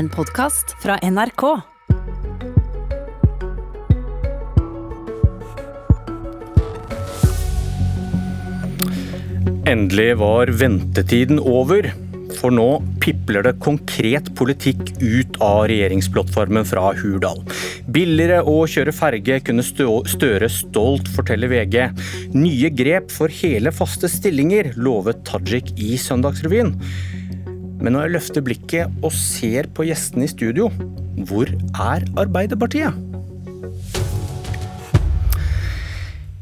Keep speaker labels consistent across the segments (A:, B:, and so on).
A: En podkast fra NRK.
B: Endelig var ventetiden over. For nå pipler det konkret politikk ut av regjeringsplattformen fra Hurdal. Billigere å kjøre ferge, kunne Støre stolt fortelle VG. Nye grep for hele faste stillinger, lovet Tajik i Søndagsrevyen. Men når jeg løfter blikket og ser på gjestene i studio, hvor er Arbeiderpartiet?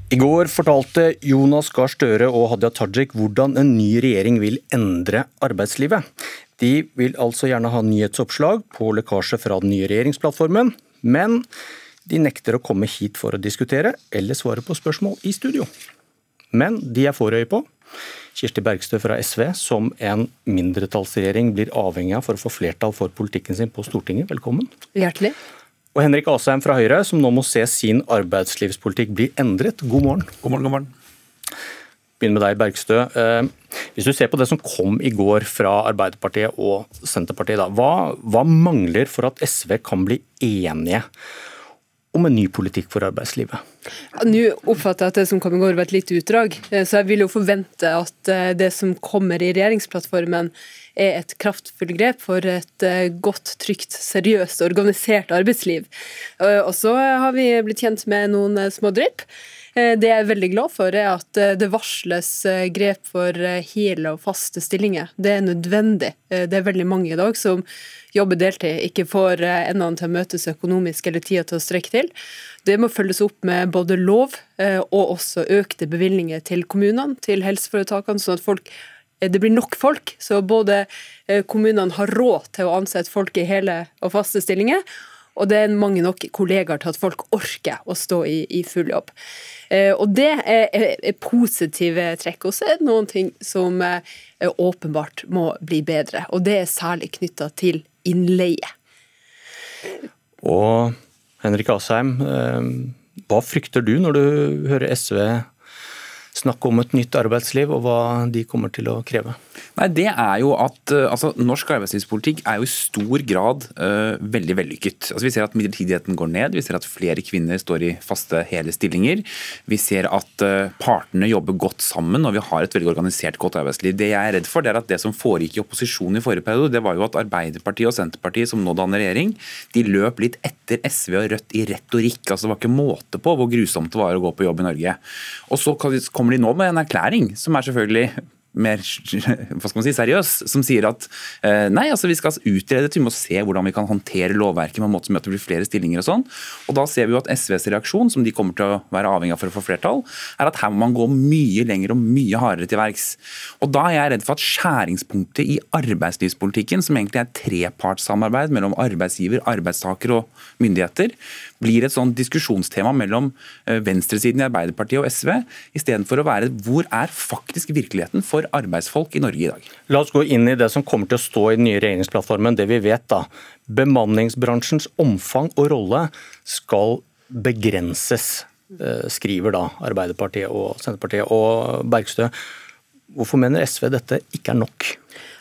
B: I går fortalte Jonas Gahr Støre og Hadia Tajik hvordan en ny regjering vil endre arbeidslivet. De vil altså gjerne ha nyhetsoppslag på lekkasje fra den nye regjeringsplattformen, men de nekter å komme hit for å diskutere eller svare på spørsmål i studio. Men de er får øye på. Kirsti Bergstø fra SV, som en mindretallsregjering blir avhengig av for å få flertall for politikken sin på Stortinget. Velkommen.
C: Hjertelig.
B: Og Henrik Asheim fra Høyre, som nå må se sin arbeidslivspolitikk bli endret. God morgen.
D: God morgen, god morgen.
B: Begynner med deg, Bergstø. Eh, hvis du ser på det som kom i går fra Arbeiderpartiet og Senterpartiet, da, hva, hva mangler for at SV kan bli enige om en ny politikk for arbeidslivet?
C: Nå oppfatter jeg at det som kom i går var et lite utdrag, eh, så jeg vil jo forvente at eh, det som kommer i regjeringsplattformen er et kraftfullt grep for et eh, godt, trygt, seriøst organisert arbeidsliv. Og så har vi blitt kjent med noen små drypp. Det jeg er veldig glad for, er at det varsles grep for hele og faste stillinger. Det er nødvendig. Det er veldig mange i dag som jobber deltid, ikke får endene til å møtes økonomisk eller tida til å strekke til. Det må følges opp med både lov og også økte bevilgninger til kommunene, til helseforetakene, sånn at folk Eh, det blir nok folk, så både eh, kommunene har råd til å ansette folk i hele og faste stillinger, og det er mange nok kollegaer til at folk orker å stå i, i full jobb. Eh, og Det er, er, er positive trekk. Og så er det noen ting som eh, åpenbart må bli bedre. Og det er særlig knytta til innleie.
B: Og Henrik Asheim, eh, hva frykter du når du hører SV snakke om et nytt arbeidsliv, og hva de kommer til å kreve?
D: Nei, det er jo at eh, altså, Norsk arbeidslivspolitikk er jo i stor grad uh, veldig vellykket. Altså, vi ser at midlertidigheten går ned, vi ser at flere kvinner står i faste hele stillinger. Vi ser at uh, partene jobber godt sammen og vi har et veldig organisert godt arbeidsliv. Det jeg er redd for, det er at det som foregikk i opposisjon i forrige periode, det var jo at Arbeiderpartiet og Senterpartiet, som nå danner regjering, de løp litt etter SV og Rødt i retorikk. altså Det var ikke måte på hvor grusomt det var å gå på jobb i Norge. Og så kommer de nå med en erklæring som er selvfølgelig mer hva skal man si, seriøs, som sier at eh, nei, altså vi skal utrede vi må se hvordan vi kan håndtere lovverket med en måte som gjør at det blir flere stillinger og sånn. Og Da ser vi jo at SVs reaksjon, som de kommer til å være avhengig av for å få flertall, er at her må man gå mye lenger og mye hardere til verks. Og Da er jeg redd for at skjæringspunktet i arbeidslivspolitikken, som egentlig er trepartssamarbeid mellom arbeidsgiver, arbeidstaker og myndigheter, blir et sånn diskusjonstema mellom eh, venstresiden i Arbeiderpartiet og SV, istedenfor å være hvor er faktisk virkeligheten for arbeidsfolk i Norge i dag.
B: La oss gå inn i det som kommer til å stå i den nye regjeringsplattformen, det vi vet. da. Bemanningsbransjens omfang og rolle skal begrenses, eh, skriver da Arbeiderpartiet og Senterpartiet. Og Bergstø, hvorfor mener SV dette ikke er nok?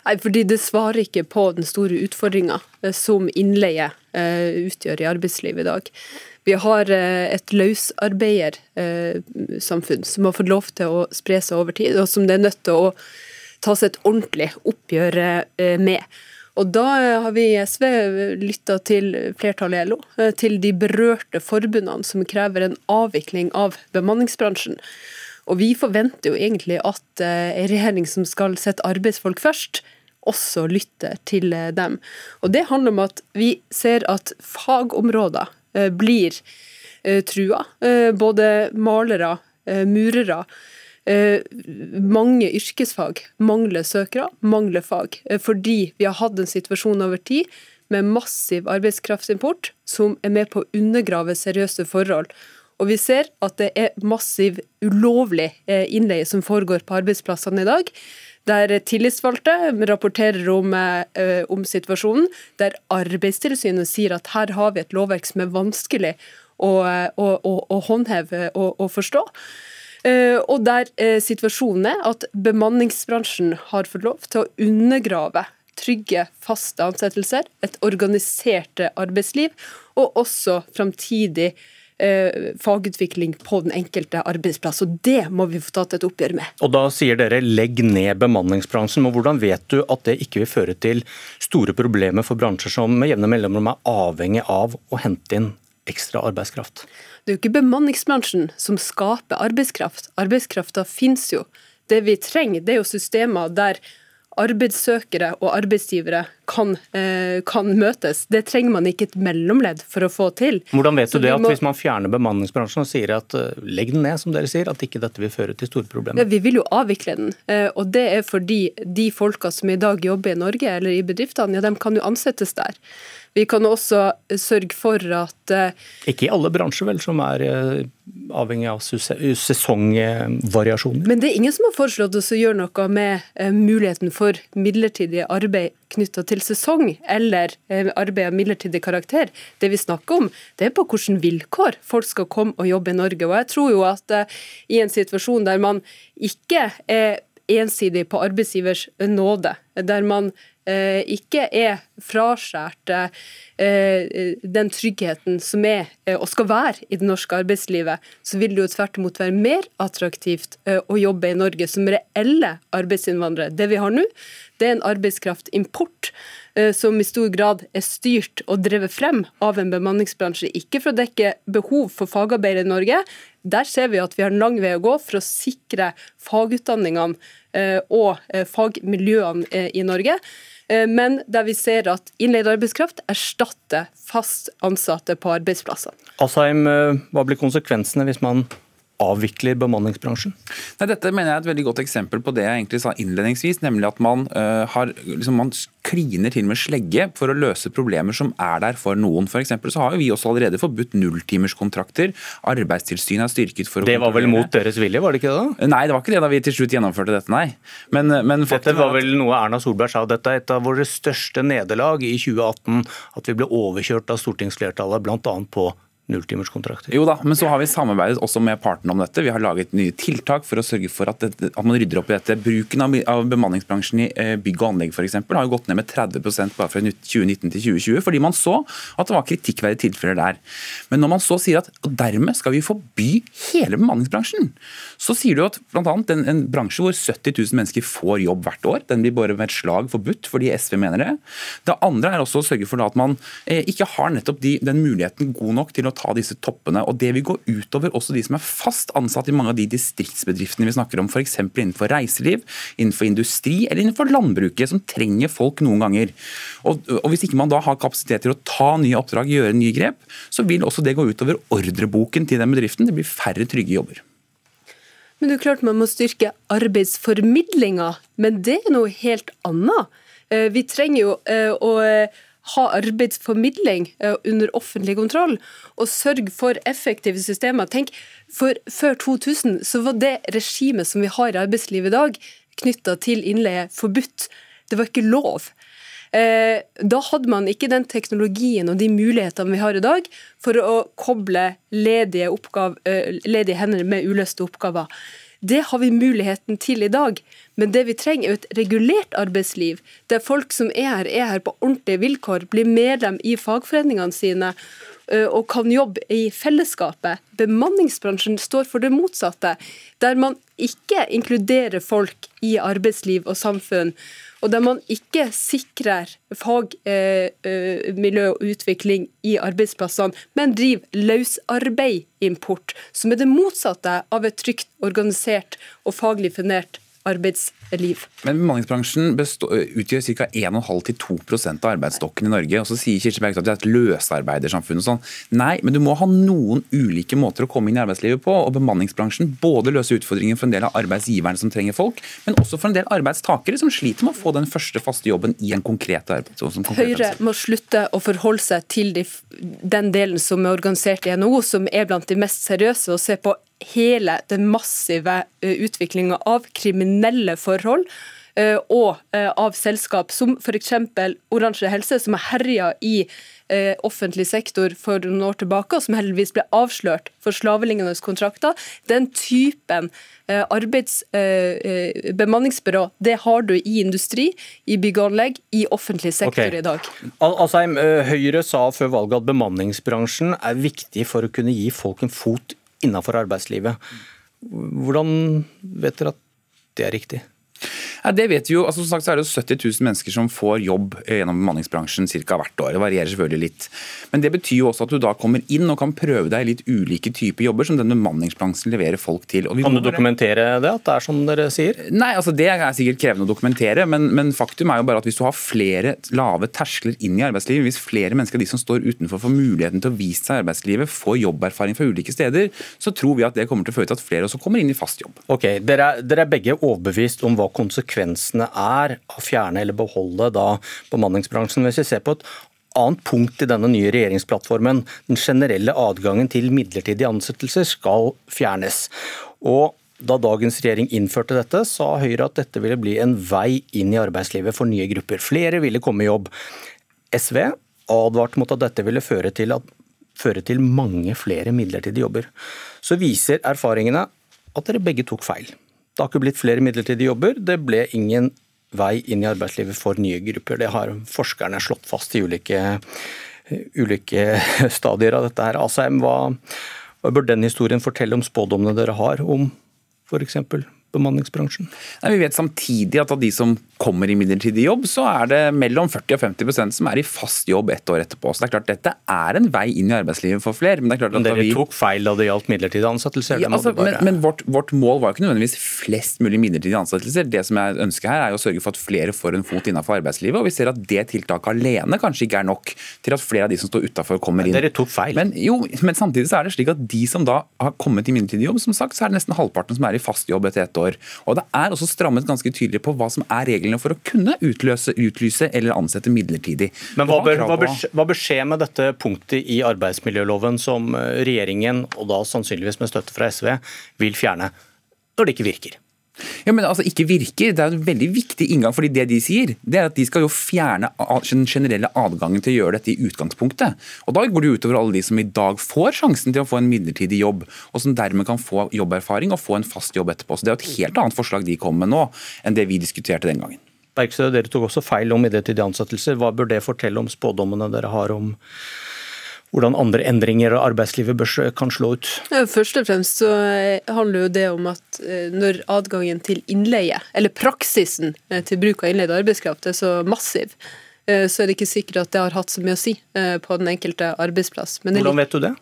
C: Nei, fordi Det svarer ikke på den store utfordringa eh, som innleie eh, utgjør i arbeidslivet i dag. Vi har eh, et løsarbeidersamfunn som har fått lov til å spre seg over tid, og som det er nødt til å ta seg et ordentlig oppgjør med. Og Da har vi i SV lytta til flertallet i LO, til de berørte forbundene som krever en avvikling av bemanningsbransjen. Og vi forventer jo egentlig at en regjering som skal sette arbeidsfolk først, også lytter til eh, dem. Og Det handler om at vi ser at fagområder eh, blir eh, trua. Både malere, murere. Mange yrkesfag mangler søkere, mangler fag. Fordi vi har hatt en situasjon over tid med massiv arbeidskraftimport som er med på å undergrave seriøse forhold. Og vi ser at det er massiv ulovlig innleie som foregår på arbeidsplassene i dag der tillitsvalgte rapporterer om, eh, om, situasjonen, der Arbeidstilsynet sier at her har vi et lovverk som er vanskelig å, å, å, å håndheve og forstå. Uh, og der uh, situasjonen er at bemanningsbransjen har fått lov til å undergrave trygge, faste ansettelser, et organisert arbeidsliv, og også framtidig fagutvikling på den enkelte arbeidsplass. og Det må vi få tatt et oppgjør med.
B: Og Da sier dere legg ned bemanningsbransjen. men Hvordan vet du at det ikke vil føre til store problemer for bransjer som med jevne mellomrom er avhengig av å hente inn ekstra arbeidskraft?
C: Det er jo ikke bemanningsbransjen som skaper arbeidskraft. Arbeidskrafta finnes jo. Det vi trenger, det er jo systemer der arbeidssøkere og arbeidsgivere kan, eh, kan, møtes. Det trenger man ikke et mellomledd for å få til.
B: Hvordan vet du det at må... hvis man fjerner bemanningsbransjen og sier at uh, legg den ned, som dere sier, at ikke dette vil føre til store problemer?
C: Ja, vi vil jo avvikle den. Uh, og det er fordi de folka som i dag jobber i Norge eller i bedriftene, ja, de kan jo ansettes der. Vi kan også sørge for at uh,
B: Ikke i alle bransjer, vel, som er avhengig av sesongvariasjoner.
C: Men det er ingen som har foreslått oss å gjøre noe med eh, muligheten for midlertidig arbeid knytta til sesong, eller eh, arbeid av midlertidig karakter. Det vi snakker om, det er på hvilke vilkår folk skal komme og jobbe i Norge. Og jeg tror jo at eh, i en situasjon der man ikke er ensidig på arbeidsgivers nåde, der man ikke er fraskjært Eh, den tryggheten som er eh, og skal være i det norske arbeidslivet, så vil det jo tvert imot være mer attraktivt eh, å jobbe i Norge som reelle arbeidsinnvandrere. Det vi har nå, det er en arbeidskraftimport som i stor grad er styrt og drevet frem av en bemanningsbransje. Ikke for å dekke behov for fagarbeidere i Norge. Der ser vi at vi har en lang vei å gå for å sikre fagutdanningene og fagmiljøene i Norge. Eh, men der vi ser at innleid arbeidskraft erstatter fast ansatte på arbeidsplassene.
B: Asheim, eh, hva blir konsekvensene hvis man avvikler bemanningsbransjen?
D: Nei, dette mener jeg er et veldig godt eksempel på det jeg egentlig sa innledningsvis, nemlig at man, uh, har, liksom, man kliner til med slegge for å løse problemer som er der for noen. For så har jo vi også allerede forbudt nulltimerskontrakter. Arbeidstilsynet er styrket for
B: å Det var vel mot deres vilje, var det ikke det? da?
D: Nei, det var ikke det da vi til slutt gjennomførte dette, nei.
B: Men, men dette var vel noe Erna Solberg sa, dette er et av våre største nederlag i 2018. At vi ble overkjørt av stortingsflertallet, bl.a. på nulltimerskontrakter.
D: Jo da, men så har vi samarbeidet også med partene om dette. Vi har laget nye tiltak for å sørge for at, det, at man rydder opp i dette. Bruken av, av bemanningsbransjen i eh, bygg og anlegg for eksempel, har jo gått ned med 30% bare fra 2019 til 2020, fordi man så at det var kritikkverdige tilfeller der. Men når man så sier at dermed skal vi forby hele bemanningsbransjen, så sier du at bl.a. En, en bransje hvor 70 000 mennesker får jobb hvert år, den blir bare med et slag forbudt fordi SV mener det. Det andre er også å sørge for at man eh, ikke har nettopp de, den muligheten god nok til å ta disse toppene. og Det vil gå utover også de som er fast ansatt i mange av de distriktsbedriftene vi snakker om, f.eks. innenfor reiseliv, innenfor industri eller innenfor landbruket, som trenger folk noen ganger. Og, og Hvis ikke man da har kapasitet til å ta nye oppdrag, gjøre nye grep, så vil også det gå utover ordreboken til den bedriften. Det blir færre trygge jobber.
C: Men det er klart Man må styrke arbeidsformidlinga, men det er noe helt annet. Eh, vi trenger jo eh, å ha arbeidsformidling eh, under offentlig kontroll og sørge for effektive systemer. Tenk, for Før 2000 så var det regimet som vi har i arbeidslivet i dag, knytta til innleie, forbudt. Det var ikke lov. Eh, da hadde man ikke den teknologien og de mulighetene vi har i dag for å koble ledige, oppgave, eh, ledige hender med uløste oppgaver. Det har vi muligheten til i dag. Men det vi trenger, er et regulert arbeidsliv, der folk som er her, er her på ordentlige vilkår, blir medlem i fagforeningene sine og kan jobbe i fellesskapet. Bemanningsbransjen står for det motsatte, der man ikke inkluderer folk i arbeidsliv og samfunn og der man ikke sikrer fagmiljø eh, eh og utvikling i arbeidsplassene, men driver løsarbeidimport, som er det motsatte av et trygt, organisert og faglig fundert arbeidsliv.
D: Men bemanningsbransjen utgjør ca. 1,5-2% av arbeidsstokken i Norge. og Så sier Kirsti Bergstad at det er et løsarbeidersamfunn. og sånn. Nei, men du må ha noen ulike måter å komme inn i arbeidslivet på. og Bemanningsbransjen både løser utfordringen for en del av arbeidsgiverne som trenger folk, men også for en del arbeidstakere som sliter med å få den første faste jobben i en konkret arbeid.
C: Høyre må slutte å forholde seg til de, den delen som er organisert i NHO, som er blant de mest seriøse, og se på hele den massive utviklinga av kriminelle forhold og av selskap som f.eks. Oransje Helse, som har herja i offentlig sektor for noen år tilbake, og som heldigvis ble avslørt for slavelignende kontrakter. Den typen arbeids, bemanningsbyrå det har du i industri, i bygg og anlegg, i offentlig sektor okay. i dag.
B: Al Høyre sa før valget at bemanningsbransjen er viktig for å kunne gi folk en fot innenfor arbeidslivet. Hvordan vet dere at det er riktig?
D: Ja, det vet vi jo. Altså, som sagt så er det 70 000 mennesker som får jobb gjennom bemanningsbransjen ca. hvert år. Det varierer selvfølgelig litt. Men det betyr jo også at du da kommer inn og kan prøve deg i litt ulike typer jobber som den bemanningsbransjen leverer folk til.
B: kan du dokumentere det, at det er som dere sier?
D: Nei, altså det er sikkert krevende å dokumentere. Men, men, faktum er jo bare at hvis du har flere lave terskler inn i arbeidslivet, hvis flere mennesker av de som står utenfor får muligheten til å vise seg i arbeidslivet, får jobberfaring fra ulike steder, så tror vi at det kommer til å føre til at flere også kommer inn i fast jobb.
B: Ok, Dere er, dere er begge overbevist om hva konsekvensene konsekvensene er å fjerne eller beholde da bemanningsbransjen. Hvis vi ser på et annet punkt i denne nye regjeringsplattformen, den generelle adgangen til midlertidige ansettelser skal fjernes. Og da dagens regjering innførte dette, sa Høyre at dette ville bli en vei inn i arbeidslivet for nye grupper. Flere ville komme i jobb. SV advarte mot at dette ville føre til, at, føre til mange flere midlertidige jobber. Så viser erfaringene at dere begge tok feil. Det har ikke blitt flere midlertidige jobber. Det ble ingen vei inn i arbeidslivet for nye grupper. Det har forskerne slått fast i ulike, ulike stadier av dette. her. Asheim, hva, hva bør den historien fortelle om spådommene dere har om f.eks bemanningsbransjen?
D: Nei, vi vet samtidig at av de som kommer i midlertidig jobb, så er det mellom 40 og 50% som er i fast jobb ett år etterpå. Så det er klart Dette er en vei inn i arbeidslivet for flere.
B: Men, det er klart at men dere vi... tok feil da det gjaldt midlertidige ansettelser?
D: Ja, altså, bare... Men, men vårt, vårt, mål var jo ikke nødvendigvis flest mulig midlertidige ansettelser. Det som jeg ønsker her er å sørge for at flere får en fot innenfor arbeidslivet. Og vi ser at det tiltaket alene kanskje ikke er nok til at flere av de som står utafor, kommer inn.
B: Men dere tok feil.
D: Men, jo, men samtidig så er det slik at de som da har kommet i midlertidig jobb, som sagt, så er det nesten halvparten som er i fast jobb etter ett år. Og det er også strammet ganske tydelig på hva som er reglene for å kunne utløse, utlyse eller ansette midlertidig.
B: Men hva bør, hva, bør, hva bør, skje med dette punktet i arbeidsmiljøloven som eh, regjeringen, og da sannsynligvis med støtte fra SV, vil fjerne, når det ikke virker?
D: Ja, men altså ikke virker. Det er en veldig viktig inngang. fordi det de sier, det er at de skal jo fjerne den generelle adgangen til å gjøre dette i utgangspunktet. Og Da går det utover alle de som i dag får sjansen til å få en midlertidig jobb, og som dermed kan få jobberfaring og få en fast jobb etterpå. Så Det er jo et helt annet forslag de kommer med nå, enn det vi diskuterte den gangen.
B: Bergstø, dere tok også feil om midlertidige ansettelser. Hva bør det fortelle om spådommene dere har om hvordan andre endringer av arbeidslivet bør, kan slå ut?
C: Først og fremst så eh, handler jo det om at eh, når adgangen til innleie, eller praksisen eh, til bruk av innleid arbeidskraft, er så massiv, så er det ikke sikkert at det har hatt så mye å si på den enkelte arbeidsplass.
B: hvordan vet du det?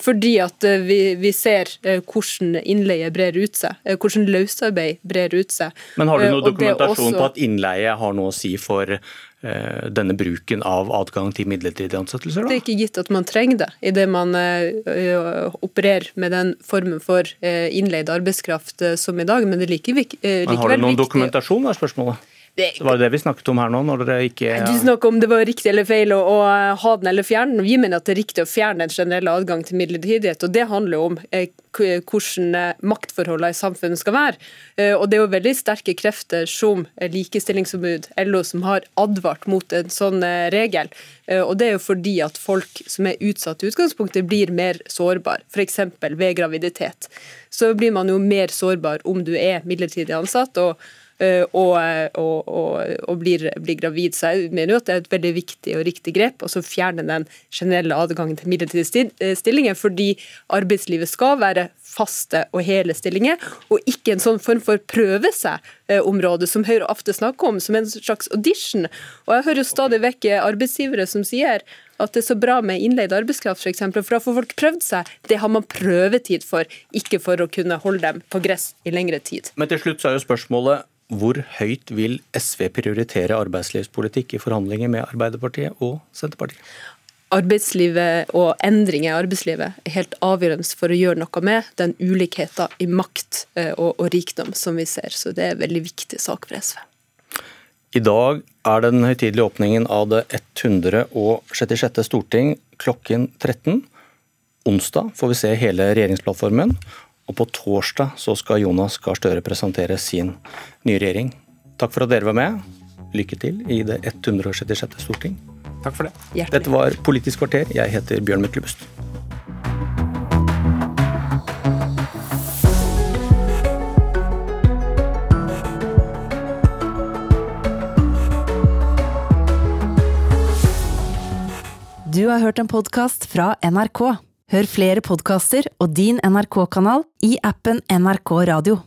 C: Fordi at vi, vi, ser hvordan innleie brer ut seg, hvordan løsarbeid brer ut seg.
B: Men har du noe dokumentasjon også... på at innleie har noe å si for denne bruken av adgang til midlertidige ansettelser? Da?
C: Det er ikke gitt at man trenger det idet man uh, opererer med den formen for innleid arbeidskraft som i dag, men det er like, likevel viktig.
B: Har du noen dokumentasjon, er spørsmålet? Det, det var det vi snakket om her nå. når dere ikke...
C: Du snakker om det var riktig eller feil å, å ha den eller fjerne den. Vi mener at det er riktig å fjerne den generelle adgang til midlertidighet. og Det handler om eh, hvordan eh, maktforholdene i samfunnet skal være. Eh, og Det er jo veldig sterke krefter som likestillingsombud, LO, som har advart mot en sånn eh, regel. Og Det er jo fordi at folk som er utsatt i utgangspunktet, blir mer sårbar, f.eks. ved graviditet. Så blir man jo mer sårbar om du er midlertidig ansatt. og og, og, og, og blir, blir, gravid. Så jeg mener jo at det er et veldig viktig og riktig grep å fjerne den generelle adgangen til midlertidige eh, stillinger, fordi arbeidslivet skal være faste og hele stillinger, og ikke en sånn form for prøve seg-område som Høyre ofte snakker om, som en slags audition. Og Jeg hører jo stadig vekk arbeidsgivere som sier at det er så bra med innleid arbeidskraft, f.eks. For, for da får folk prøvd seg. Det har man prøvetid for, ikke for å kunne holde dem på gress i lengre tid.
B: Men til slutt så er jo spørsmålet hvor høyt vil SV prioritere arbeidslivspolitikk i forhandlinger med Arbeiderpartiet og Senterpartiet?
C: Arbeidslivet og endringer i arbeidslivet er helt avgjørende for å gjøre noe med den ulikheten i makt eh, og, og rikdom som vi ser. Så det er en veldig viktig sak for SV.
B: I dag er den høytidelige åpningen av det 166. storting klokken 13. Onsdag får vi se hele regjeringsplattformen. Og på torsdag så skal Jonas Gahr Støre presentere sin nye regjering. Takk for at dere var med. Lykke til i det 166. storting.
D: Takk for det.
C: Hjertelig.
B: Dette var Politisk kvarter. Jeg heter Bjørn Myklebust.
A: Du har hørt en podkast fra NRK. Hør flere podkaster og din NRK-kanal i appen NRK Radio.